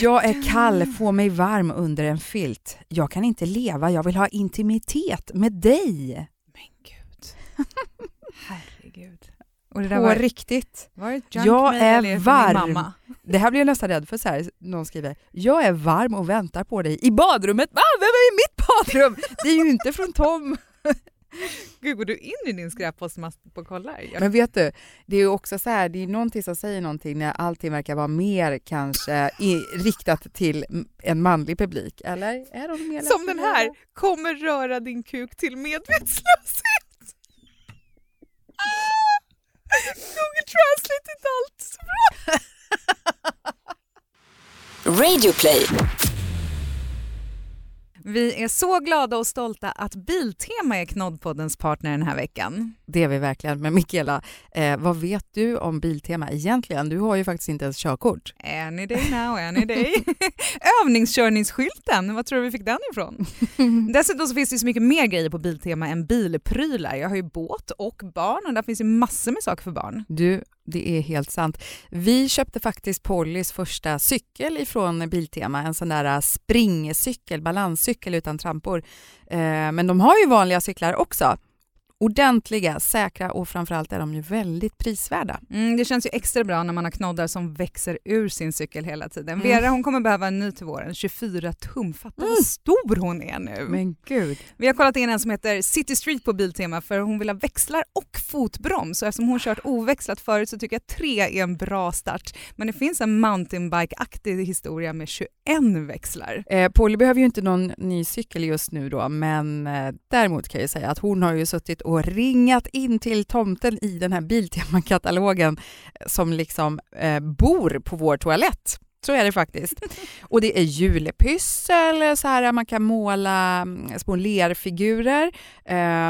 Jag är kall, få mig varm under en filt. Jag kan inte leva, jag vill ha intimitet med dig. Men gud. Herregud. Och det där På var, riktigt. Var jag är varm. Det här blir jag nästan rädd för. Så här, någon skriver, jag är varm och väntar på dig i badrummet. Va? Vem är i mitt badrum? Det är ju inte från Tom. Gud, går du in i din skräppost och kollar? Men vet du, det är ju också så här, det är någonting som säger någonting när allting verkar vara mer kanske i, riktat till en manlig publik, eller? Är de mer Som den här, kommer röra din kuk till medvetslöshet. Ah! Google Translate inte allt så bra. Radio Play. Vi är så glada och stolta att Biltema är Knoddpoddens partner den här veckan. Det är vi verkligen. Men Mikaela, eh, vad vet du om Biltema egentligen? Du har ju faktiskt inte ens körkort. Any day now, any day. Övningskörningsskylten, vad tror du vi fick den ifrån? Dessutom så finns det så mycket mer grejer på Biltema än bilprylar. Jag har ju båt och barn och där finns ju massor med saker för barn. Du, det är helt sant. Vi köpte faktiskt Pollys första cykel ifrån Biltema, en sån där äh, springcykel, balanscykel utan trampor. Eh, men de har ju vanliga cyklar också ordentliga, säkra och framförallt är de ju väldigt prisvärda. Mm, det känns ju extra bra när man har knoddar som växer ur sin cykel hela tiden. Mm. Vera hon kommer behöva en ny till våren, 24 tum. Fatta mm. vad stor hon är nu. Men gud. Vi har kollat in en som heter City Street på Biltema för hon vill ha växlar och fotbroms och eftersom hon kört oväxlat förut så tycker jag tre är en bra start. Men det finns en mountainbike-aktig historia med 21 växlar. Eh, Polly behöver ju inte någon ny cykel just nu då men eh, däremot kan jag säga att hon har ju suttit och ringat in till tomten i den här Biltema-katalogen som liksom eh, bor på vår toalett. Så är det faktiskt. Och det är julpyssel, så här, man kan måla mm, små lerfigurer.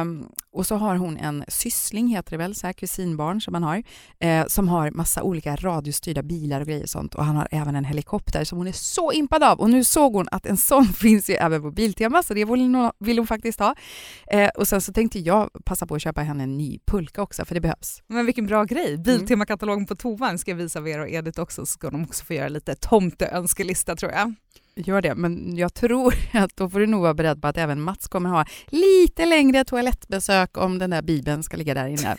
Um, och så har hon en syssling, heter det väl, så här, kusinbarn som man har, eh, som har massa olika radiostyrda bilar och grejer och sånt. Och han har även en helikopter som hon är så impad av. Och nu såg hon att en sån finns ju även på Biltema, så det vill hon, vill hon faktiskt ha. Eh, och sen så tänkte jag passa på att köpa henne en ny pulka också, för det behövs. Men vilken bra grej! Biltema-katalogen på toan ska jag visa Vera och Edith också, så ska de också få göra lite tomteönskelista tror jag. Gör det, men jag tror att då får du nog vara beredd på att även Mats kommer ha lite längre toalettbesök om den där bibeln ska ligga där inne.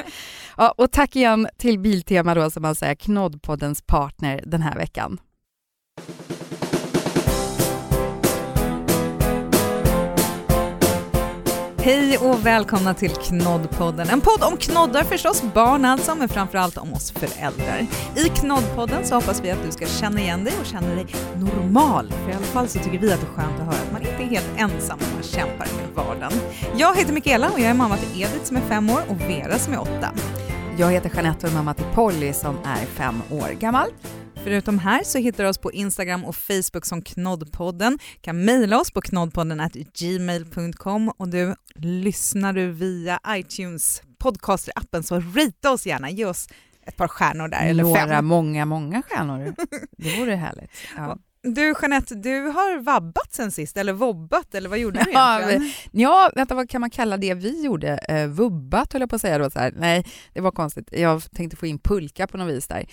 ja, och tack igen till Biltema då, som man säger, Knoddpoddens partner den här veckan. Hej och välkomna till Knoddpodden. En podd om knoddar förstås, barn alltså, men framförallt om oss föräldrar. I Knoddpodden så hoppas vi att du ska känna igen dig och känna dig normal. För i alla fall så tycker vi att det är skönt att höra att man inte är helt ensam när man kämpar med vardagen. Jag heter Mikaela och jag är mamma till Edith som är fem år och Vera som är åtta. Jag heter Jeanette och är mamma till Polly som är fem år gammal. Förutom här så hittar du oss på Instagram och Facebook som Knoddpodden. kan mejla oss på knoddpodden gmail.com och du, lyssnar du via iTunes podcaster-appen så rita oss gärna, ge oss ett par stjärnor där. Eller Några, fem. många, många stjärnor. Det vore härligt. Ja. Du Jeanette, du har vabbat sen sist, eller vobbat, eller vad gjorde du egentligen? Ja, vänta, vad kan man kalla det vi gjorde? Eh, vubbat höll jag på att säga då. Så här. Nej, det var konstigt. Jag tänkte få in pulka på något vis där.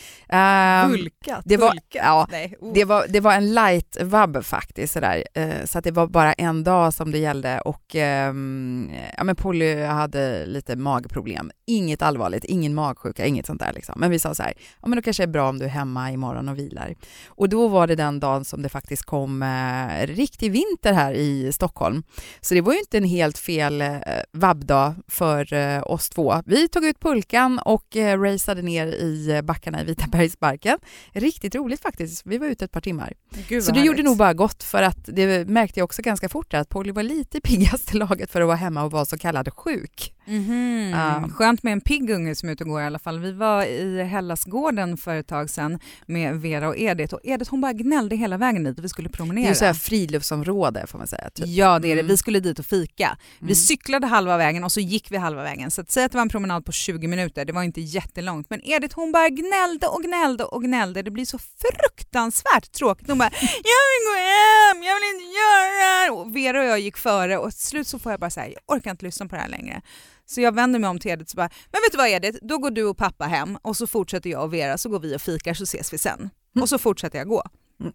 Um, Pulka? Det var, ja, Nej, oh. det, var, det var en light vabb faktiskt, så, där. Uh, så att det var bara en dag som det gällde och um, ja, men Polly hade lite magproblem. Inget allvarligt, ingen magsjuka, inget sånt där. Liksom. Men vi sa så här, ja, men då kanske det är bra om du är hemma imorgon och vilar. Och då var det den dagen som det faktiskt kom eh, riktig vinter här i Stockholm. Så det var ju inte en helt fel eh, vabbdag för eh, oss två. Vi tog ut pulkan och eh, raceade ner i backarna i Vitabergsparken. Riktigt roligt faktiskt. Vi var ute ett par timmar. Gud, så det gjorde nog bara gott för att det märkte jag också ganska fort att Polly var lite i laget för att vara hemma och vara så kallad sjuk. Mm -hmm. uh. Skönt med en pigg unge som är ute och går i alla fall. Vi var i Hellasgården för ett tag sedan med Vera och Edith och Edith hon bara gnällde hela vägen dit och vi skulle promenera. Det är så här friluftsområde får man säga. Typ. Ja det är det, mm. vi skulle dit och fika. Mm. Vi cyklade halva vägen och så gick vi halva vägen. Så att säga att det var en promenad på 20 minuter, det var inte jättelångt. Men Edith hon bara gnällde och gnällde och gnällde. Det blir så fruktansvärt tråkigt. Hon bara “jag vill gå hem, jag vill inte göra det Och Vera och jag gick före och till slut så får jag bara säga jag orkar inte lyssna på det här längre. Så jag vänder mig om till Edith och bara, men vet du vad Edith, då går du och pappa hem och så fortsätter jag och Vera så går vi och fikar så ses vi sen. Mm. Och så fortsätter jag gå.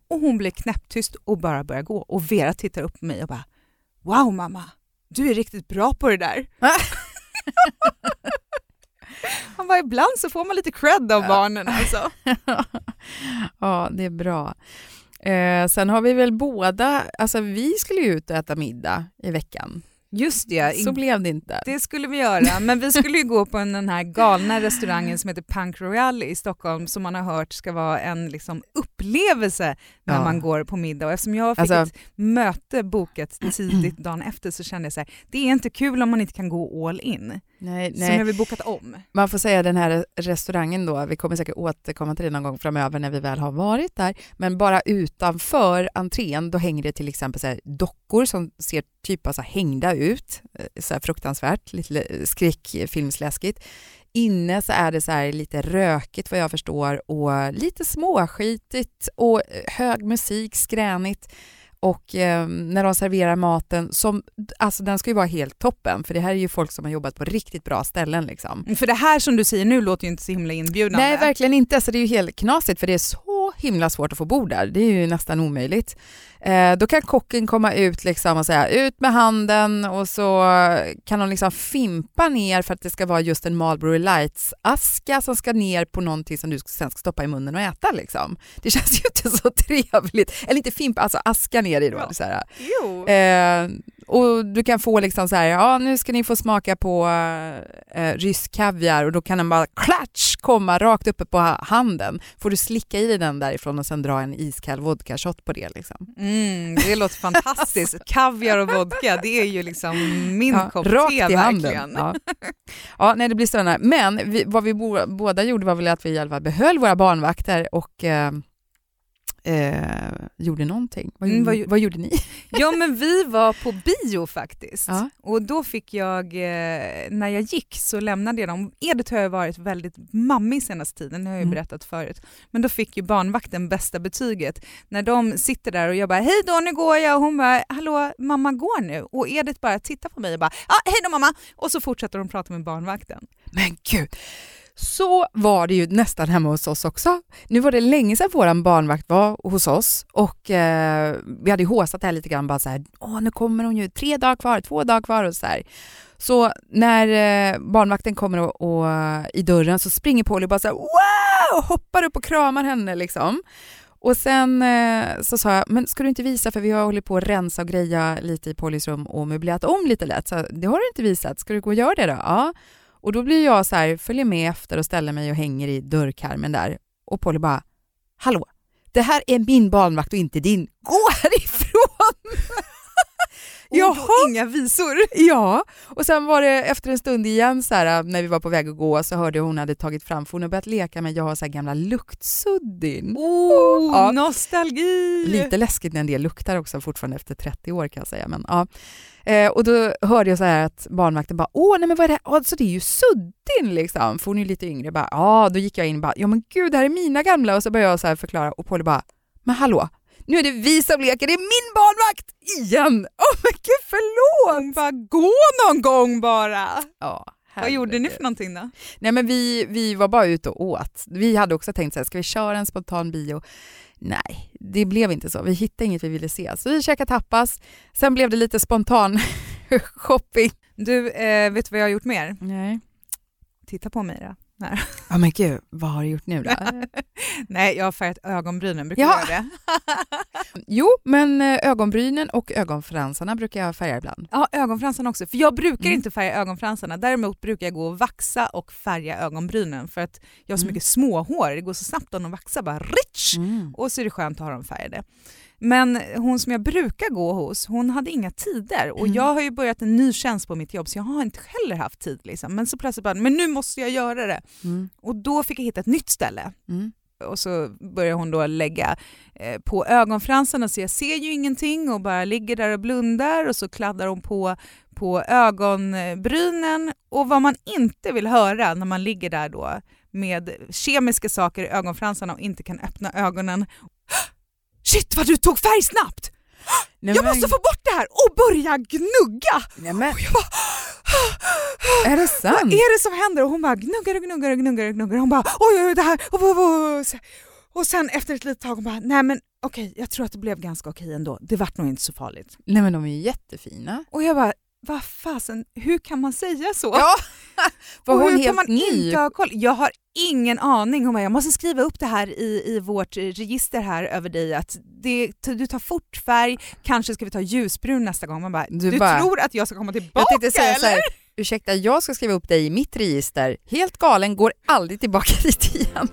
Och hon blir knäpptyst och bara börjar gå. Och Vera tittar upp på mig och bara Wow mamma, du är riktigt bra på det där. Han bara, ibland så får man lite cred av barnen alltså. ja, det är bra. Eh, sen har vi väl båda, alltså vi skulle ju ut och äta middag i veckan. Just det, Så blev det inte. det skulle vi göra. Men vi skulle ju gå på den här galna restaurangen som heter Punk Royale i Stockholm som man har hört ska vara en liksom upplevelse när Ja. man går på middag. Och eftersom jag fick Alltså- ett möte bokat tidigt dagen efter så kände jag så här, det är inte kul om man inte kan gå all in. Nej, Så nej. nu har vi bokat om. Man får säga den här restaurangen då, vi kommer säkert återkomma till det någon gång framöver när vi väl har varit där, men bara utanför entrén då hänger det till exempel så dockor som ser typ alltså hängda ut, eh, så här fruktansvärt, lite skräckfilmsläskigt. Inne så är det så här lite rökigt vad jag förstår och lite småskitigt och eh, hög musik, skränigt. Och eh, när de serverar maten, som, alltså den ska ju vara helt toppen för det här är ju folk som har jobbat på riktigt bra ställen liksom. För det här som du säger nu låter ju inte så himla inbjudande. Nej, verkligen inte. Så det är ju helt knasigt för det är så himla svårt att få bord där. Det är ju nästan omöjligt. Eh, då kan kocken komma ut liksom och säga ut med handen och så kan de liksom fimpa ner för att det ska vara just en Marlboro Lights-aska som ska ner på någonting som du sen ska stoppa i munnen och äta. Liksom. Det känns ju inte så trevligt. Eller inte fimpa, alltså aska ner i då. Ja. Så här. Jo. Eh, och du kan få liksom så här, ja nu ska ni få smaka på eh, rysk kaviar och då kan den bara klatsch komma rakt uppe på ha- handen. Får du slicka i dig den därifrån och sen dra en iskall vodka-shot på det liksom. Mm, det låter fantastiskt. Kaviar och vodka, det är ju liksom min Ja, kopp rakt te i handen. verkligen. Ja. ja, nej det blir störande. Men vi, vad vi bo, båda gjorde var väl att vi i alla fall behöll våra barnvakter och eh, eh, gjorde någonting. Vad, Mm, gjorde- vad vad gjorde ni? Ja men vi var på bio faktiskt. Ja. Och då fick jag, eh, när jag gick så lämnade jag dem. Edith har ju varit väldigt mammig senaste tiden, det har jag ju Mm. berättat förut. Men då fick ju barnvakten bästa betyget. När de sitter där och jag bara hej då nu går jag och hon bara hallå mamma går nu. Och Edith bara tittar på mig och bara ja hej då mamma. Och så fortsätter de prata med barnvakten. Men gud, så var det ju nästan hemma hos oss också. Nu var det länge sedan vår barnvakt var hos oss och eh, vi hade ju håsat det här lite grann bara så här, åh nu kommer hon ju, tre dagar kvar, två dagar kvar och så här. Så när eh, barnvakten kommer och, och, i dörren så springer Polly och bara så här, wow, hoppar upp och kramar henne liksom. Och sen eh, så sa jag, men ska du inte visa för vi har hållit på att rensa och greja lite i Pollys rum och möblerat om lite lätt. Så det har du inte visat, ska du gå och göra det då? Ja. Och då blir jag så här, följer med efter och ställer mig och hänger i dörrkarmen där. Och Polly bara, hallå, det här är min barnvakt och inte din. Gå härifrån! Jaha. Jaha. inga visor. Ja, och sen var det efter en stund igen så här, när vi var på väg att gå så hörde jag hon hade tagit fram, för hon har börjat leka med, jag har så här gamla luktsuddin. Oh, Ja. nostalgi! Lite läskigt när en del luktar också fortfarande efter 30 år kan jag säga. Men, ja. eh, och då hörde jag så här att barnvakten bara, åh nej men vad är det här? Alltså det är ju suddin liksom, för hon är ju lite yngre. Bara, ja, då gick jag in och bara, ja men gud det här är mina gamla och så började jag så här förklara och Polly bara, men hallå, nu är det vi som leker, det är min barnvakt igen! Åh men gud förlåt! Hon bara gå någon gång bara. Ja, Vad gjorde ni för någonting då? Nej men vi, vi var bara ute och åt. Vi hade också tänkt så här, ska vi köra en spontan bio? Nej, det blev inte så. Vi hittade inget vi ville se. Så vi käkade tapas. Sen blev det lite spontan shopping. Du, eh, vet du vad jag har gjort mer? Nej. Titta på mig då. Ja men gud, vad har du gjort nu då? Nej, jag har färgat ögonbrynen. Brukar Ja. du göra det? jo, men eh, ögonbrynen och ögonfransarna brukar jag färga ibland. Ja, ögonfransarna också. För jag brukar Mm. inte färga ögonfransarna. Däremot brukar jag gå och vaxa och färga ögonbrynen för att jag har så Mm. mycket småhår. Det går så snabbt om de vaxar bara rich! Mm. Och så är det skönt att ha dem färgade. Men hon som jag brukar gå hos, hon hade inga tider. Och Mm. jag har ju börjat en ny tjänst på mitt jobb så jag har inte heller haft tid. Liksom. Men så plötsligt bara, men nu måste jag göra det. Mm. Och då fick jag hitta ett nytt ställe. Mm. Och så börjar hon då lägga eh, på ögonfransarna så jag ser ju ingenting och bara ligger där och blundar och så kladdar hon på, på ögonbrynen. Och vad man inte vill höra när man ligger där då med kemiska saker i ögonfransarna och inte kan öppna ögonen. Shit vad du tog färg snabbt! Nej, Jag men, måste få bort det här och börja gnugga! Nej, men, Och jag bara, är det vad sant? är det som händer? Och hon bara gnuggar och gnuggar och gnuggar och gnuggar. Hon bara oj, oj, det här. Och sen efter ett litet tag hon bara, nej men okej, jag tror att det blev ganska okej ändå. Det vart nog inte så farligt. Nej men de är ju jättefina. Och jag bara, vad fasen, hur kan man säga så? Ja, var och hon hur helt man ny? inte ha koll? Jag har ingen aning. Hon bara, jag måste skriva upp det här i, i vårt register här över dig att det, du tar fort färg, kanske ska vi ta ljusbrun nästa gång. Man bara, Du du, bara- tror att jag ska komma tillbaka Jag tänkte säga så eller? här, ursäkta jag ska skriva upp dig i mitt register. Helt galen, går aldrig tillbaka dit igen.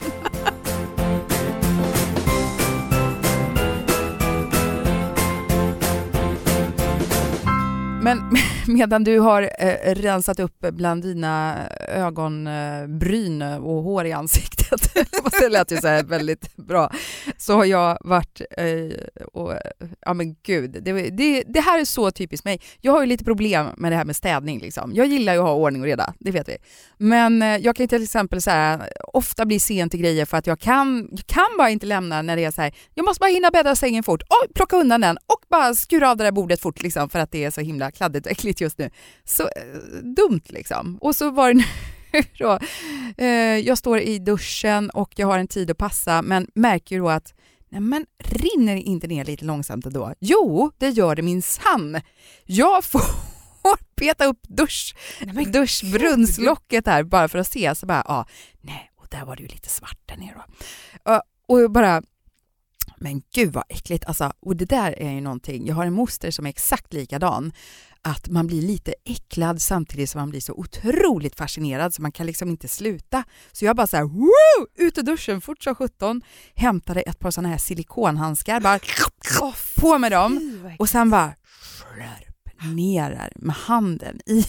Men medan du har eh, rensat upp bland dina ögonbryn eh, eh, och hår i ansiktet, det lät ju så här väldigt bra, så har jag varit eh, och, ja men gud, det, det, det här är så typiskt mig. Jag har ju lite problem med det här med städning liksom. Jag gillar ju att ha ordning och reda, det vet vi. Men eh, jag kan till exempel så här, ofta bli sen till grejer för att jag kan, jag kan bara inte lämna när det är så här, jag måste bara hinna bädda sängen fort, och plocka undan den och bara skura av det där bordet fort liksom för att det är så himla kladdigt och äckligt just nu. Så eh, dumt liksom. Och så var det då, eh, jag står i duschen och jag har en tid att passa men märker ju då att Nej, men rinner inte ner lite långsamt ändå? Jo, det gör det min sann. Jag får peta upp dusch, Nej, duschbrunnslocket här bara för att se. Så bara, ja, nej, och där var det ju lite svart där nere. då. Och bara, men gud vad äckligt. Alltså, och det där är ju någonting, jag har en moster som är exakt likadan. Att man blir lite äcklad samtidigt som man blir så otroligt fascinerad så man kan liksom inte sluta. Så jag bara så här, woo! ut ur duschen fort som sjutton, hämtade ett par sådana här silikonhandskar, bara på med dem och sen bara slurp ner med handen i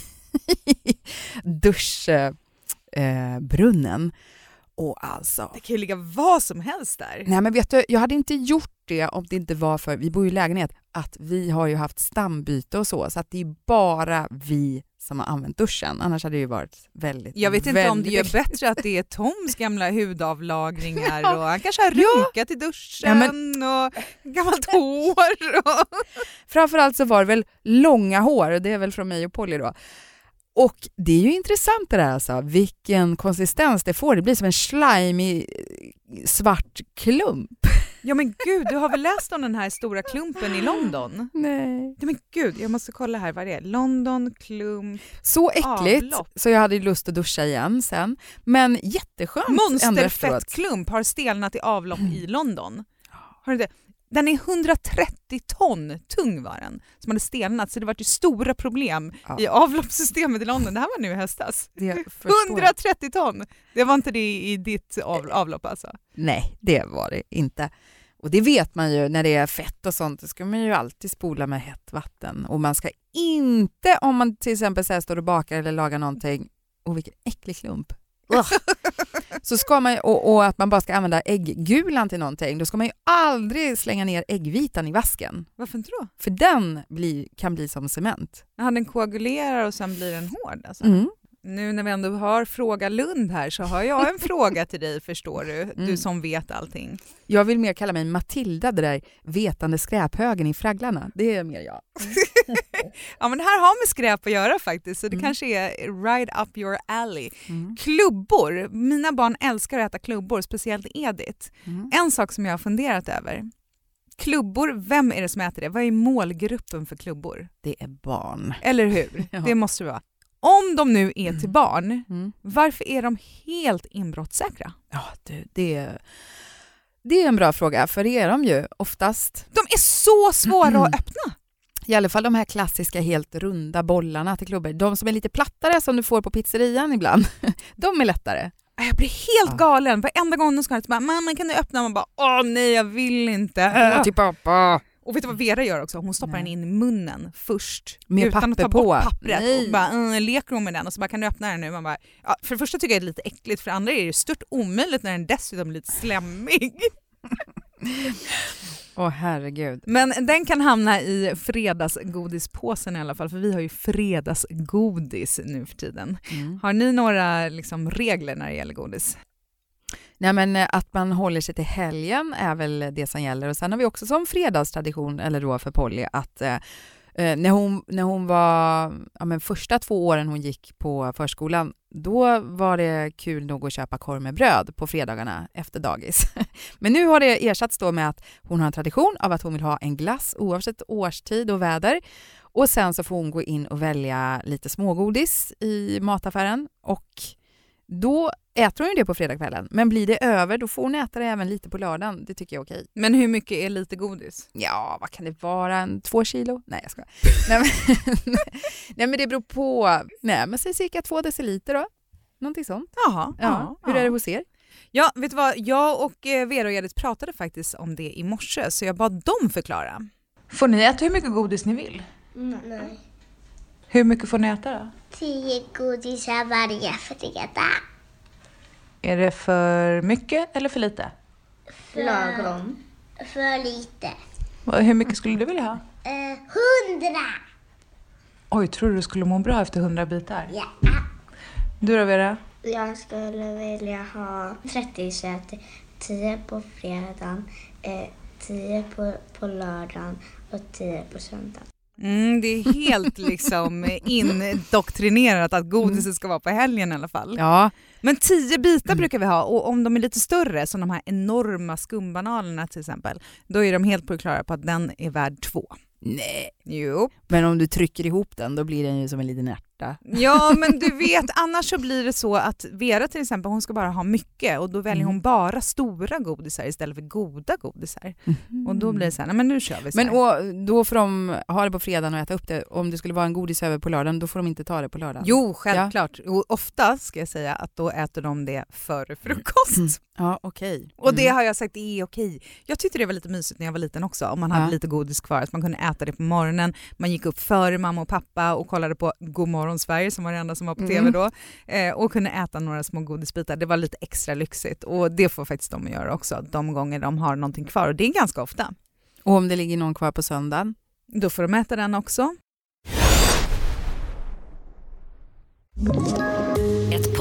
duschbrunnen. Och alltså, Det kan ju ligga vad som helst där. nej men vet du, jag hade inte gjort det om det inte var för, vi bor ju i lägenhet, att vi har ju haft stambyte och så, så att det är bara vi som har använt duschen. Annars hade det ju varit väldigt, Jag vet inte om det gör väldigt- bättre att det är Toms gamla hudavlagringar Ja. och han kanske har Ja. runkat i duschen Ja, och gammalt hår. Och... Framförallt så var det väl långa hår, det är väl från mig och Polly då. Och det är ju intressant det där alltså, vilken konsistens det får. Det blir som en slimy svart klump. Ja men gud, du har väl läst om den här stora klumpen i London? Nej. Ja men gud, jag måste kolla här vad det är. London klump. Så äckligt, Avlopp. så jag hade lust att duscha igen sen. Men jätteskönt ändå efteråt. Monsterfettklump har stelnat i avlopp i London. Har du det? Den är 130 ton tung var den som hade stelnat så det var ju stora problem Ja. i avloppssystemet i London. Det här var nu i höstas. Det förstår jag. 130 ton! Det var inte det i ditt av, avlopp alltså? Nej, det var det inte. Och det vet man ju när det är fett och sånt, det ska man ju alltid spola med hett vatten. Och man ska inte, om man till exempel så står och bakar eller lagar någonting, och vilken äcklig klump. Så ska man, och, och att man bara ska använda ägggulan till någonting, då ska man ju aldrig slänga ner äggvitan i vasken. Varför inte då? För den blir, kan bli som cement. Ja, den koagulerar och sen blir den hård alltså. Mm. Nu när vi ändå har Fråga Lund här så har jag en fråga till dig förstår du, du Mm. som vet allting. Jag vill mer kalla mig Matilda, det där vetande skräphögen i Fragglarna. Det är mer jag. Ja men det här har med skräp att göra faktiskt så det Mm. kanske är right up your alley. Mm. Klubbor, mina barn älskar att äta klubbor, speciellt Edith. Mm. En sak som jag har funderat över, klubbor, vem är det som äter det? Vad är målgruppen för klubbor? Det är barn. Eller hur? Det måste det vara. Om de nu är till barn, Mm. varför är de helt inbrottssäkra? Ja, du, det, det är en bra fråga, för det är de ju oftast. De är så svåra Mm. att öppna. I alla fall de här klassiska helt runda bollarna till klubbor. De som är lite plattare som du får på pizzerian ibland, de är lättare. Jag blir helt Ja. galen. Varenda gång de ska så bara “mamma kan du öppna?” Man bara “åh nej jag vill inte”. Till pappa. Och vet du vad Vera gör också? Hon stoppar Nej. den in i munnen först. Med utan att ta bort på. pappret. Nej. Och bara mm, leker hon med den och så bara “kan du öppna den nu?” Man bara, ja, För det första tycker jag det är lite äckligt, för det andra är det stört omöjligt när den dessutom är lite slemmig. Åh herregud. Men den kan hamna i fredagsgodispåsen i alla fall, för vi har ju fredagsgodis nu för tiden. Mm. Har ni några liksom, regler när det gäller godis? Nej, men eh, att man håller sig till helgen är väl det som gäller. Och sen har vi också som fredagstradition, eller då för Polly, att eh, eh, när, hon, när hon var, ja, men första två åren hon gick på förskolan, då var det kul nog att köpa korv med bröd på fredagarna efter dagis. Men nu har det ersatts då med att hon har en tradition av att hon vill ha en glass oavsett årstid och väder. Och sen så får hon gå in och välja lite smågodis i mataffären och då äter hon ju det på fredagskvällen. Men blir det över då får hon äta det även lite på lördagen. Det tycker jag är okej. Men hur mycket är lite godis? Ja, vad kan det vara? En, två kilo? Nej, jag skojar. nej, men, nej, men det beror på. Nej, men säg cirka två deciliter då. Någonting sånt. Jaha. Ja. ja Hur ja. är det hos er? Ja, vet du vad? Jag och eh, Vera och Edith pratade faktiskt om det i morse så jag bad dem förklara. Får ni äta hur mycket godis ni vill? Nej. Hur mycket får ni äta då? Tio godisar varje fredag. Är det för mycket eller för lite? Lagom. För lite. Hur mycket skulle du vilja ha? Eh, hundra! Oj, tror du du skulle må bra efter 100 bitar? Ja. Du då Vera? Jag skulle vilja ha 30 så att 10 på fredagen, eh, 10 på, på lördagen och 10 på söndagen. Mm, det är helt liksom indoktrinerat att godiset ska vara på helgen i alla fall. Ja, Men 10 bitar brukar vi ha och om de är lite större, som de här enorma skumbananerna till exempel, då är de helt på det klara på att den är värd två. nej. Jo. Men om du trycker ihop den då blir den ju som en liten ärta. Ja, men du vet, annars så blir det så att Vera till exempel, hon ska bara ha mycket och då väljer Mm. hon bara stora godisar istället för goda godisar. Och då blir det så här, nej men nu kör vi så Men här. och, då får de ha det på fredagen och äta upp det. Om det skulle vara en godis över på lördagen, då får de inte ta det på lördagen. Jo, självklart. Och ofta ska jag säga att då äter de det före frukost. Ja, okej. Och det Mm. har jag sagt är okej. Jag tyckte det var lite mysigt när jag var liten också, om man hade Ja. lite godis kvar, att man kunde äta det på morgonen. Man gick upp före mamma och pappa och kollade på God morgon Sverige som var det enda som var på tv Mm. då eh, och kunde äta några små godisbitar. Det var lite extra lyxigt och det får faktiskt de göra också, de gånger de har någonting kvar och det är ganska ofta. Och om det ligger någon kvar på söndagen? Då får de äta den också.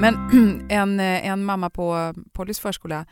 Men en, eh, en mamma på Pollys förskola,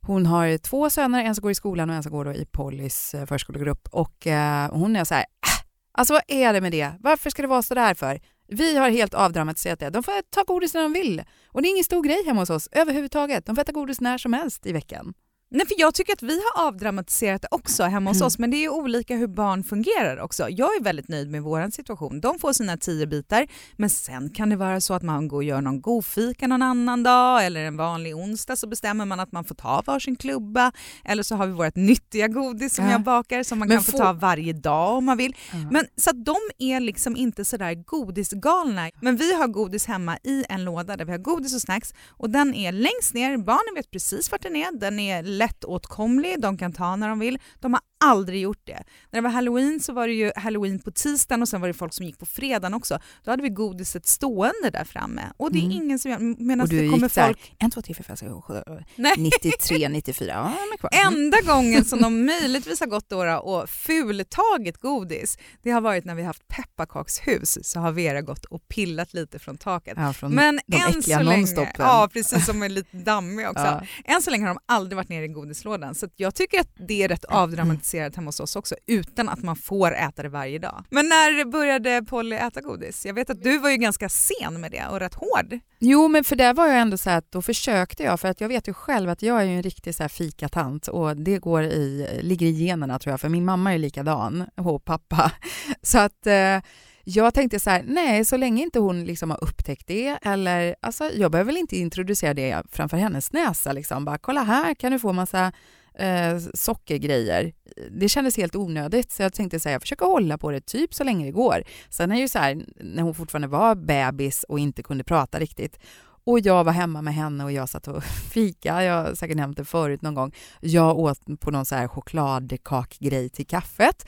hon har två söner, en som går i skolan och en som går då i Pollys eh, förskolegrupp. Och eh, hon är så här, "Äh, alltså vad är det med det? Varför ska det vara så där för? Vi har helt avdramatiserat det. De får ta godis när de vill. Och det är ingen stor grej hemma hos oss överhuvudtaget. De får äta godis när som helst i veckan. Nej, för jag tycker att vi har avdramatiserat det också hemma hos Mm. oss, men det är olika hur barn fungerar också. Jag är väldigt nöjd med vår situation. De får sina tio bitar, men sen kan det vara så att man går och gör någon godfika någon annan dag eller en vanlig onsdag så bestämmer man att man får ta varsin klubba eller så har vi vårt nyttiga godis som Ja. jag bakar som man Men kan få få- ta varje dag om man vill. Men Så att de är liksom inte sådär godisgalna. Men vi har godis hemma i en låda där vi har godis och snacks och den är längst ner. Barnen vet precis vart den är. Den är lättåtkomlig, de kan ta när de vill. De har aldrig gjort det. När det var halloween så var det ju halloween på tisdagen och sen var det folk som gick på fredagen också. Då hade vi godiset stående där framme och det är Mm. ingen som gör medan det kommer gick folk... en, två, tre, fyra, fem, sex, sju, sju, Nej. 93, 94, ja. Mm. Enda gången som de möjligtvis har gått då och fultagit godis, det har varit när vi haft pepparkakshus så har Vera gått och pillat lite från taket. Ja, från Men än så länge, ja precis som är lite dammig också. Ja. Än så länge har de aldrig varit nere i godislådan så jag tycker att det är rätt avdramatiserat hemma hos oss också utan att man får äta det varje dag. Men när började Polly äta godis? Jag vet att du var ju ganska sen med det och rätt hård. Jo, men för där var jag ändå så här att då försökte jag, för att jag vet ju själv att jag är ju en riktig så här fikatant och det går i, ligger i generna tror jag, för min mamma är likadan och pappa. Så att eh, jag tänkte så här, nej, så länge inte hon liksom har upptäckt det eller alltså jag behöver väl inte introducera det framför hennes näsa liksom, bara kolla här kan du få massa eh, sockergrejer. Det kändes helt onödigt så jag tänkte så här, jag försöker hålla på det typ så länge det går. Sen är ju så här, när hon fortfarande var bebis och inte kunde prata riktigt Och jag var hemma med henne och jag satt och fika. Jag har säkert nämnt det förut någon gång. Jag åt på någon så här chokladkakgrej till kaffet.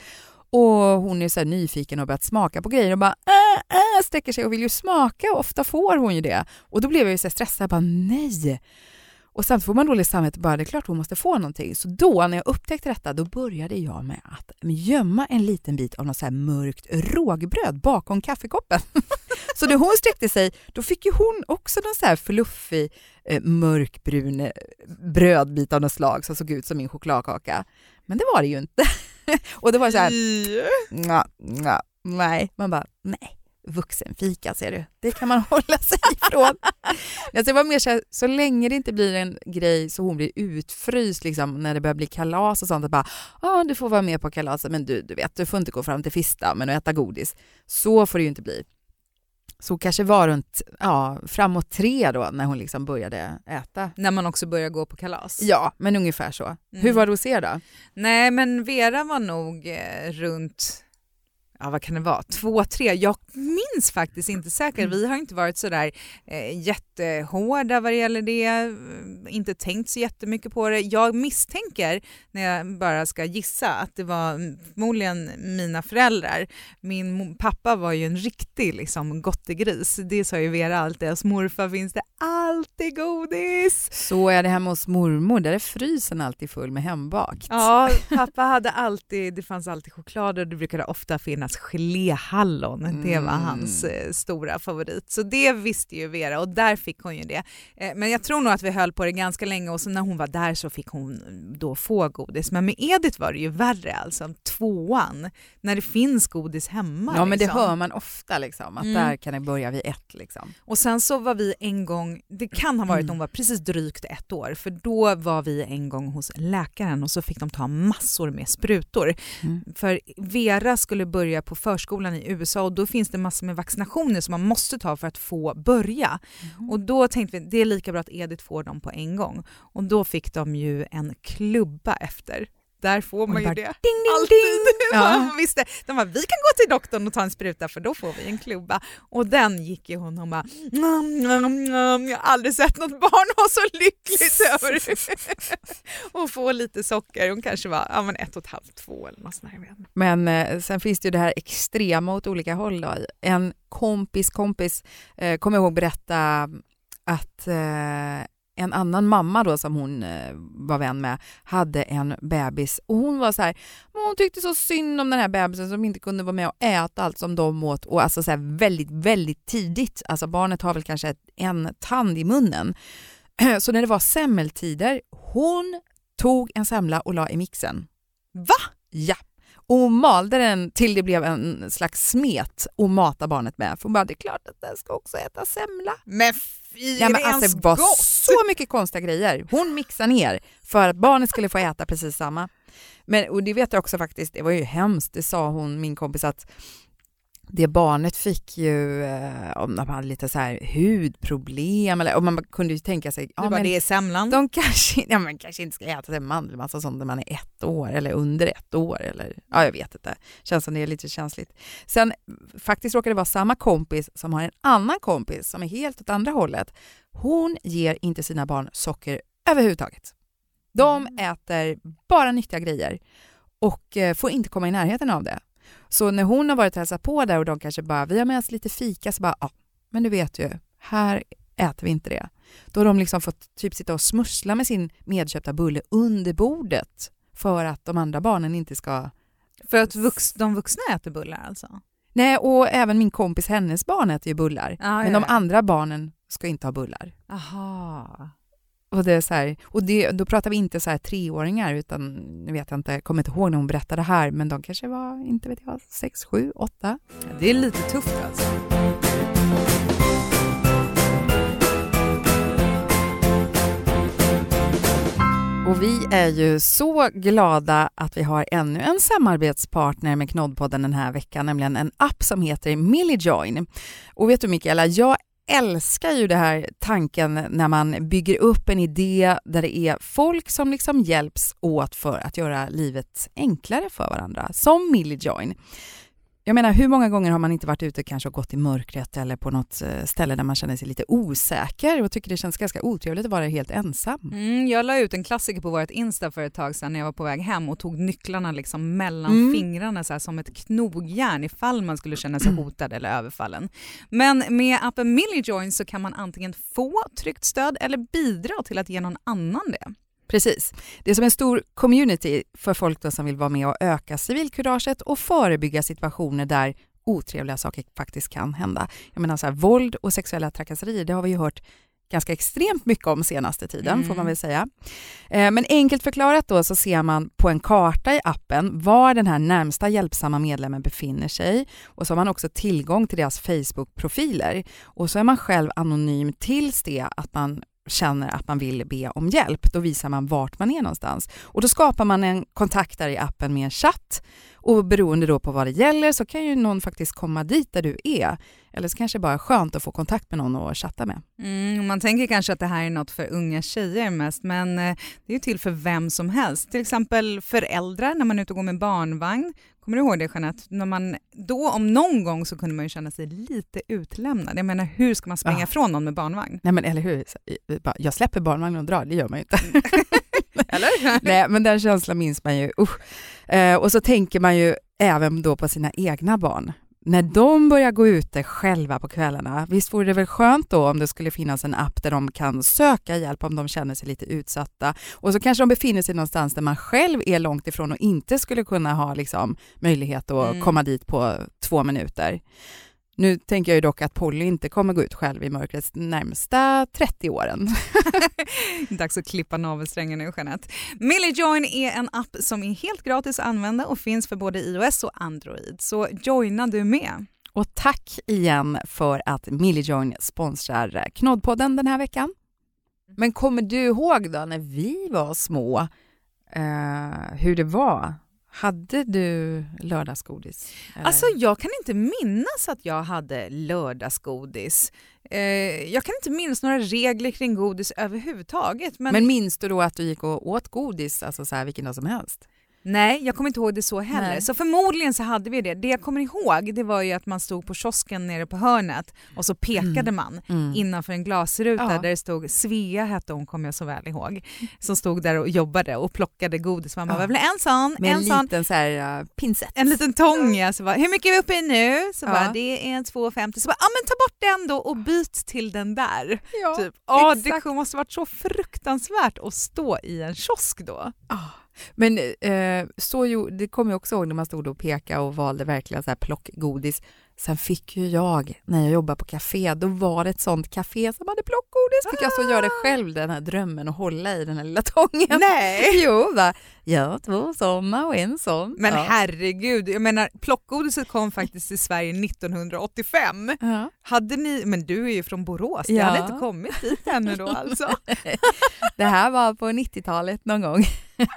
Och hon är så här nyfiken och börjat smaka på grejer och bara äh, äh, sträcker sig och vill ju smaka och ofta får hon ju det. Och då blev jag ju så stressad, jag bara nej. Och sen får man dåligt samvete bara, det är klart hon måste få någonting. Så då när jag upptäckte detta, då började jag med att gömma en liten bit av något så mörkt rågbröd bakom kaffekoppen. så när hon sträckte sig, då fick ju hon också någon så här fluffig eh, mörkbrun eh, brödbit av något slag som såg ut som min chokladkaka. Men det var det ju inte. och det var så här, nja, nja, nej, man bara nej vuxenfika ser du. Det kan man hålla sig ifrån. alltså det var mer så, här, så länge det inte blir en grej så hon blir utfryst liksom, när det börjar bli kalas och sånt. Att bara, ah, du får vara med på kalaset men du, du vet, du får inte gå fram till Fista och äta godis. Så får det ju inte bli. Så kanske var runt ja, framåt tre då när hon liksom började äta. När man också börjar gå på kalas? Ja, men ungefär så. Mm. Hur var det hos er då? Nej men Vera var nog eh, runt ja vad kan det vara, två, tre, jag minns faktiskt inte säkert. Vi har inte varit sådär eh, jättehårda vad det gäller det, eh, inte tänkt så jättemycket på det. Jag misstänker, när jag bara ska gissa, att det var förmodligen mina föräldrar. Min pappa var ju en riktig liksom, gottegris, det sa ju Vera alltid, hos morfar finns det alltid godis. Så är det hemma hos mormor, där är frysen alltid full med hembakt. Ja, pappa hade alltid, det fanns alltid choklad och det brukade ofta finnas geléhallon. Mm. Det var mm. hans eh, stora favorit. Så det visste ju Vera och där fick hon ju det. Eh, men jag tror nog att vi höll på det ganska länge och så när hon var där så fick hon då få godis. Men med Edith var det ju värre alltså, tvåan, när det finns godis hemma. Ja men det liksom. hör man ofta liksom, att mm. där kan det börja vid ett liksom. Och sen så var vi en gång, det kan ha varit mm. hon var precis drygt ett år, för då var vi en gång hos läkaren och så fick de ta massor med sprutor. Mm. För Vera skulle börja på förskolan i USA och då finns det massor med vaccinationer som man måste ta för att få börja. Mm. Och då tänkte vi det är lika bra att Edith får dem på en gång. Och då fick de ju en klubba efter där får man ju bara, det. Ding, ding, Alltid. Ding. Ja. visste. De bara, vi kan gå till doktorn och ta en spruta för då får vi en klubba. Och den gick ju hon och bara, mm, mm, mm. jag har aldrig sett något barn ha så lyckligt över och få lite socker. Hon kanske var ja, men ett och ett halvt, två eller något sånt Men eh, sen finns det ju det här extrema åt olika håll. Då. En kompis kompis eh, kommer ihåg berätta att eh, en annan mamma då som hon eh, var vän med hade en bebis och hon var så här, hon tyckte så synd om den här bebisen som inte kunde vara med och äta allt som de åt och alltså så här väldigt, väldigt tidigt. Alltså barnet har väl kanske en tand i munnen. Så när det var semmeltider, hon tog en semla och la i mixen. Va? Ja. Och malde den till det blev en slags smet och mata barnet med. För hon bara, det är klart att den ska också äta semla. Men fy, ja, men alltså, det var gott? så mycket konstiga grejer. Hon mixade ner för att barnet skulle få äta precis samma. Men, och det vet jag också faktiskt, det var ju hemskt, det sa hon, min kompis, att det barnet fick ju, eh, om de hade lite så här hudproblem, eller, och man kunde ju tänka sig... Ja, men det är semlan? De kanske, ja, men kanske inte ska äta mandelmassa sånt när man är ett år eller under ett år. Eller, ja, jag vet inte. Känns som det är lite känsligt. Sen faktiskt råkar det vara samma kompis som har en annan kompis som är helt åt andra hållet. Hon ger inte sina barn socker överhuvudtaget. De mm. äter bara nyttiga grejer och eh, får inte komma i närheten av det. Så när hon har varit och hälsat på där och de kanske bara, vi har med oss lite fika, så bara, ja, men du vet ju, här äter vi inte det. Då har de liksom fått typ sitta och smussla med sin medköpta bulle under bordet för att de andra barnen inte ska... För att vux, de vuxna äter bullar alltså? Nej, och även min kompis, hennes barn äter ju bullar. Ah, men ja, de andra barnen ska inte ha bullar. Aha. Och, det är så här, och det, då pratar vi inte så här treåringar, utan jag vet inte, kommer inte ihåg när hon berättade det här, men de kanske var, inte vet jag, sex, sju, åtta. Det är lite tufft alltså. Och vi är ju så glada att vi har ännu en samarbetspartner med Knoddpodden den här veckan, nämligen en app som heter Millijoin. Och vet du Mikaela, jag älskar ju det här tanken när man bygger upp en idé där det är folk som liksom hjälps åt för att göra livet enklare för varandra, som Millijoin jag menar hur många gånger har man inte varit ute kanske och gått i mörkret eller på något eh, ställe där man känner sig lite osäker och tycker det känns ganska otrevligt att vara helt ensam. Mm, jag la ut en klassiker på vårt Insta för ett tag sedan när jag var på väg hem och tog nycklarna liksom mellan Mm. fingrarna så här, som ett knogjärn ifall man skulle känna sig hotad eller överfallen. Men med appen Millijoin så kan man antingen få tryggt stöd eller bidra till att ge någon annan det. Precis. Det är som en stor community för folk då som vill vara med och öka civilkuraget och förebygga situationer där otrevliga saker faktiskt kan hända. Jag menar så här, våld och sexuella trakasserier, det har vi ju hört ganska extremt mycket om senaste tiden Mm. får man väl säga. Eh, Men enkelt förklarat då så ser man på en karta i appen var den här närmsta hjälpsamma medlemmen befinner sig och så har man också tillgång till deras Facebook-profiler och så är man själv anonym tills det att man känner att man vill be om hjälp. Då visar man vart man är någonstans. Och då skapar man en kontakt där i appen med en chatt och beroende då på vad det gäller så kan ju någon faktiskt komma dit där du är. Eller så kanske det bara är skönt att få kontakt med någon och chatta med. Mm, man tänker kanske att det här är något för unga tjejer mest, men eh, det är ju till för vem som helst. Till exempel föräldrar när man är ute och går med barnvagn. Kommer du ihåg det Jeanette? När man, då om någon gång så kunde man ju känna sig lite utlämnad. Jag menar hur ska man springa Ja. ifrån någon med barnvagn? Nej men eller hur, jag släpper barnvagnen och drar, det gör man ju inte. Eller? Nej men den känslan minns man ju. Usch. Eh, och så tänker man ju även då på sina egna barn. När de börjar gå ute själva på kvällarna, visst vore det väl skönt då om det skulle finnas en app där de kan söka hjälp om de känner sig lite utsatta. Och så kanske de befinner sig någonstans där man själv är långt ifrån och inte skulle kunna ha liksom, möjlighet att Mm. komma dit på två minuter. Nu tänker jag ju dock att Polly inte kommer gå ut själv i mörkrets närmsta 30 åren. Dags att klippa navelsträngen nu Jeanette. Millijoin är en app som är helt gratis att använda och finns för både iOS och Android. Så joina du med. Och tack igen för att Millijoin sponsrar Knoddpodden den här veckan. Men kommer du ihåg då när vi var små eh, hur det var? Hade du lördagsgodis? Eller? Alltså jag kan inte minnas att jag hade lördagsgodis. Eh, jag kan inte minnas några regler kring godis överhuvudtaget. Men, Men minns du då att du gick och åt godis alltså så här vilken dag som helst? Nej, jag kommer inte ihåg det så heller. Nej. Så förmodligen så hade vi det. Det jag kommer ihåg det var ju att man stod på kiosken nere på hörnet och så pekade man innanför en glasruta Ja. där det stod Svea hette hon kommer jag så väl ihåg. Som stod där och jobbade och plockade godis. Man bara, Ja. "Vad vill en sån, Med en, en sån. liten så här, uh, pinsett. En liten tång ja. Så bara, hur mycket är vi uppe i nu? Så Ja. bara, det är 2,50. Så bara, ja men ta bort den då och byt till den där. Ja, Typ. Ja, det måste varit så fruktansvärt att stå i en kiosk då. Men eh, så ju, det kommer jag också ihåg när man stod och pekade och valde verkligen så här plockgodis. Sen fick ju jag, när jag jobbade på café, då var det ett sånt café som hade plockgodis. Fick jag så göra det själv, den här drömmen och hålla i den här lilla tången. Nej! Jo, va? ja, två såna och en sån. Men ja. herregud, jag menar plockgodiset kom faktiskt till Sverige 1985. Ja. Hade ni, men du är ju från Borås, det Ja. hade inte kommit dit ännu då alltså. Det här var på 90-talet någon gång.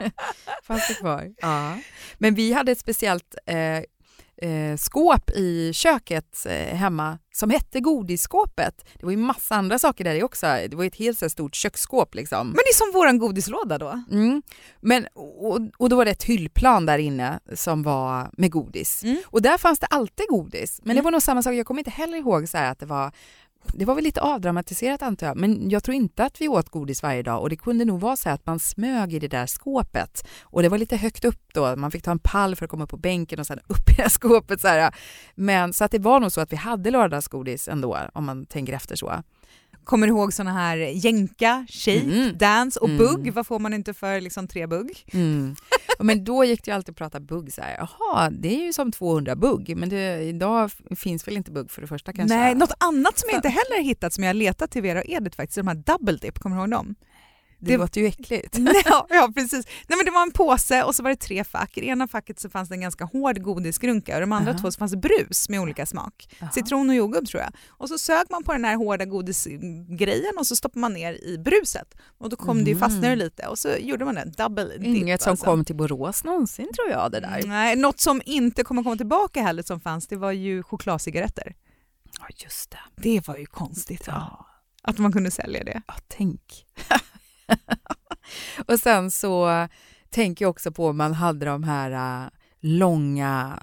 Fanns det kvar. Ja. Men vi hade ett speciellt eh, eh, skåp i köket eh, hemma som hette godisskåpet. Det var ju massa andra saker där i också. Det var ju ett helt så stort köksskåp liksom. Men det är som våran godislåda då. Mm. Men, och, och då var det ett hyllplan där inne som var med godis. Mm. Och där fanns det alltid godis. Men det Mm. var nog samma sak, jag kommer inte heller ihåg så att det var det var väl lite avdramatiserat antar jag, men jag tror inte att vi åt godis varje dag och det kunde nog vara så att man smög i det där skåpet och det var lite högt upp då, man fick ta en pall för att komma upp på bänken och sen upp i det här skåpet så här. Men så att det var nog så att vi hade lördagsgodis ändå om man tänker efter så. Kommer ihåg såna här jänka, shake, Mm. dance och Mm. bugg? Vad får man inte för liksom tre bugg? Mm. Men då gick det ju alltid att prata bugg så här. Jaha, det är ju som 200 bugg, men det, idag finns väl inte bugg för det första kanske? Nej, något annat som jag inte heller hittat som jag letat till Vera och Edith faktiskt, är de här double dip, kommer du ihåg dem? Det, det- låter ju äckligt. ja, ja, precis. Nej, men det var en påse och så var det tre fack. I det ena facket så fanns det en ganska hård godisgrunka och i de andra Aha. två så fanns det brus med olika smak. Jaha. Citron och jordgubb tror jag. Och så sög man på den här hårda godisgrejen och så stoppade man ner i bruset. Och då kom det ju Mm. fastnare lite och så gjorde man en double dip. Inget som alltså. kom till Borås någonsin tror jag det där. Nej, något som inte kommer komma tillbaka heller som fanns, det var ju chokladcigaretter. Ja, just det. Det var ju konstigt? Ja, Att man kunde sälja det. ja tänk. och sen så tänker jag också på om man hade de här äh, långa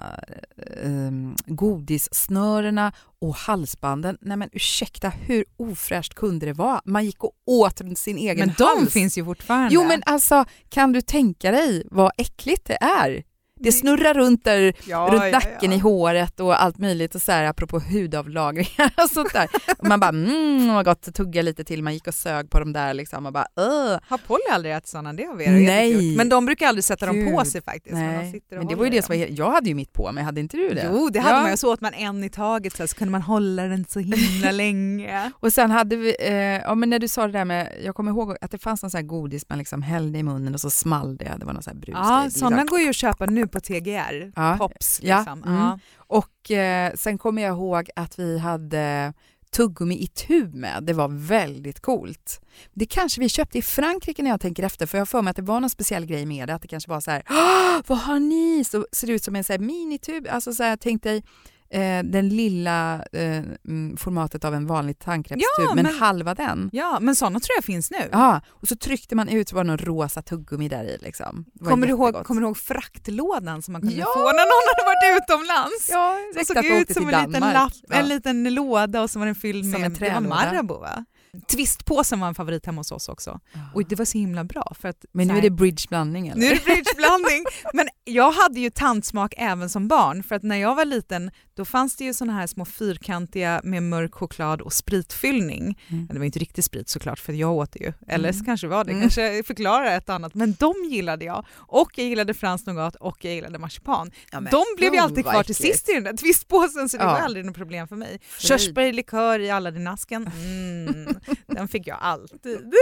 eh, godissnörena och halsbanden. Nej men ursäkta, hur ofräscht kunde det vara? Man gick och åt sin egen Men de hals. finns ju fortfarande. Jo men alltså, kan du tänka dig vad äckligt det är? Det snurrar runt där, ja, runt ja, nacken ja. i håret och allt möjligt och så här apropå hudavlagringar och sånt där. Och man bara mm vad gott, tugga lite till, man gick och sög på dem där liksom och bara Öh. Har Polly aldrig ätit sådana? Det har Vera Nej. Men de brukar aldrig sätta dem på Gud. sig faktiskt. men, de men det var ju det som var, jag hade ju mitt på mig, hade inte du det? Jo, det hade Ja. man ju. Så åt man en i taget så, så kunde man hålla den så himla länge. Och sen hade vi, eh, ja men när du sa det där med, jag kommer ihåg att det fanns någon sån här godis man liksom hällde i munnen och så small det, det var någon sån här brus. Ja, sådana liksom. går ju att köpa nu på TGR. Ja. Pops Ja, liksom. mm. Ja. Och eh, sen kommer jag ihåg att vi hade tuggummi i tub med, det var väldigt coolt. Det kanske vi köpte i Frankrike när jag tänker efter, för jag har för mig att det var någon speciell grej med det, att det kanske var så här, "Åh, vad har ni? Så ser det ut som en så här minitub, alltså så här, tänk dig eh, den lilla eh, mm, formatet av en vanlig tandkrämstub, Ja, men, men- halva den. ja, men sådana tror jag finns nu. Ja, och så tryckte man ut så var det någon rosa tuggummi där i. Liksom. Kommer du, ihåg, kommer du ihåg fraktlådan som man kunde Ja! få när någon hade varit utomlands? Ja, Det såg ut som en liten, lapp, Ja. en liten låda och så var den fylld Som med en det var. Marabou va? Twistpåsen var en favorit hemma hos oss också. Och det var så himla bra. För att, Men nu är det bridgeblandning eller? Nu är det bridgeblandning. Men jag hade ju tandsmak även som barn för att när jag var liten då fanns det ju såna här små fyrkantiga med mörk choklad och spritfyllning. Mm. Det var inte riktigt sprit såklart för jag åt det ju. Eller Mm. så kanske var det, Mm. kanske förklarar ett annat. Men de gillade jag. Och jag gillade fransk nougat och jag gillade marsipan. Ja, men de blev ju alltid kvar till sist i den där twistpåsen så det Ja. var aldrig något problem för mig. Körsbärlikör i Aladdin-asken, mm, den fick jag alltid.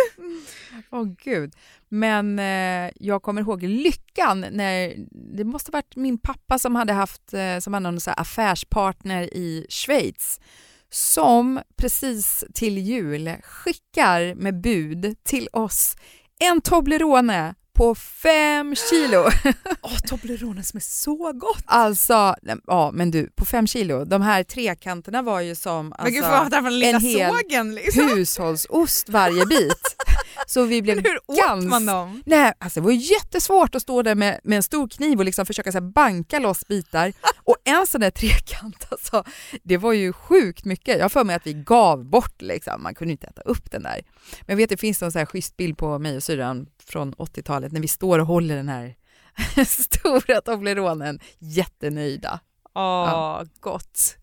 Åh gud. Men eh, jag kommer ihåg lyckan när, det måste ha varit min pappa som hade haft, eh, som hade någon så här affärspartner i Schweiz som precis till jul skickar med bud till oss en Toblerone på fem kilo. Åh, Toblerone som är så gott! Alltså, ja men du, på fem kilo, de här trekanterna var ju som Men alltså, gud, från den lilla en hel sågen liksom? hushållsost varje bit. Så vi blev Hur åt gans... man dem? Nej, alltså det var jättesvårt att stå där med, med en stor kniv och liksom försöka så här, banka loss bitar. Och en sån där trekant, alltså, det var ju sjukt mycket. Jag har för mig att vi gav bort, liksom. man kunde inte äta upp den där. Men jag vet det finns så här schysst bild på mig och syrran från 80-talet när vi står och håller den här stora Tobleronen, jättenöjda. Åh, Ja. gott.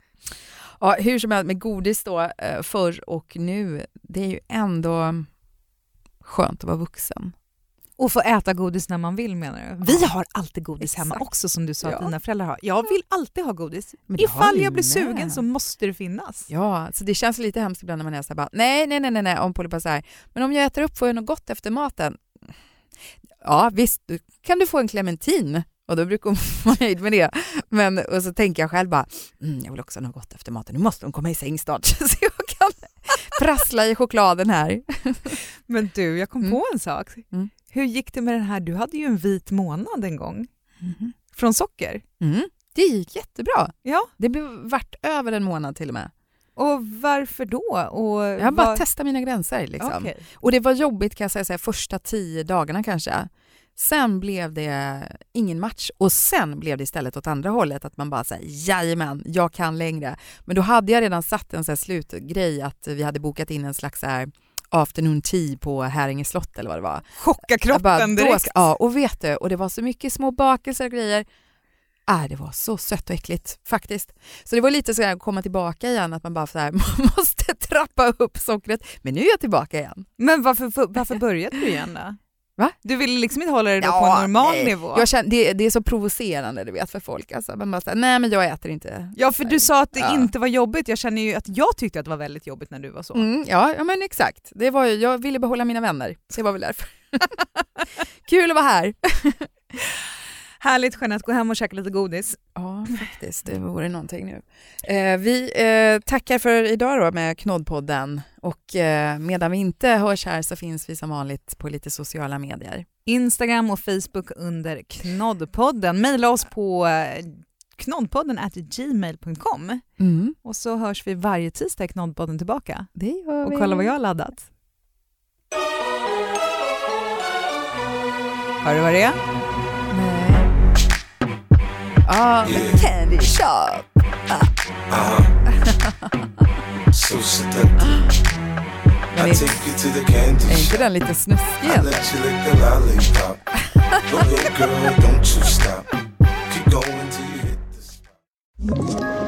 Ja, hur som helst med godis då, eh, förr och nu, det är ju ändå skönt att vara vuxen. Och få äta godis när man vill menar du? Vi har alltid godis hemma Exakt. också som du sa Ja. att dina föräldrar har. Jag vill alltid ha godis. Men Ifall jag blir med. sugen så måste det finnas. Ja, så det känns lite hemskt ibland när man är så här bara, nej, nej, nej, nej, nej, om Polly bara så här, men om jag äter upp får jag något gott efter maten. Ja, visst, kan du få en clementin och då brukar hon vara nöjd med det. Men och så tänker jag själv bara, mm, jag vill också ha något gott efter maten, nu måste hon komma i säng snart så jag kan prassla i chokladen här. Men du, jag kom Mm. på en sak. Mm. Hur gick det med den här, du hade ju en vit månad en gång. Från socker. Mm, det gick jättebra. Ja. Det blev vart över en månad till och med. Och varför då? Och Jag har bara vad- testat mina gränser. Liksom. Okej. Och det var jobbigt kan jag säga, första tio dagarna kanske. Sen blev det ingen match och sen blev det istället åt andra hållet att man bara säger jajamän, jag kan längre. Men då hade jag redan satt en så slutgrej att vi hade bokat in en slags så här afternoon tea på Häringe slott eller vad det var. Chocka kroppen bara, direkt. ska- ja, och vet du, och det var så mycket små bakelser och grejer. Äh, det var så sött och äckligt faktiskt. Så det var lite så att komma tillbaka igen, att man bara så här, måste trappa upp sockret. Men nu är jag tillbaka igen. Men varför, varför började du igen då? Va? Du ville liksom inte hålla det då på en normal nej. nivå? Jag känner, det, det är så provocerande du vet för folk. Alltså, man bara säger, nej men jag äter inte. Ja, för du sa att det Ja. inte var jobbigt. Jag känner ju att jag tyckte att det var väldigt jobbigt när du var så. Mm, ja, ja men exakt. Det var, jag ville behålla mina vänner. Det var väl därför. Kul att vara här. Härligt Jeanette, gå hem och käka lite godis. Ja, faktiskt. Det vore någonting nu. Eh, vi eh, tackar för idag då med Knoddpodden och eh, medan vi inte hörs här så finns vi som vanligt på lite sociala medier. Instagram och Facebook under Knoddpodden. Maila oss på eh, knoddpodden at gmail.com Mm, och så hörs vi varje tisdag i Knoddpodden tillbaka. det gör Och vi. kolla vad jag har laddat. Hör du vad det är? Ah, candy shop. So seductive. Men I take you to the candy är inte shop. den lite snuskig eller? Go ahead, girl, don't you stop. Keep going till you hit the spot.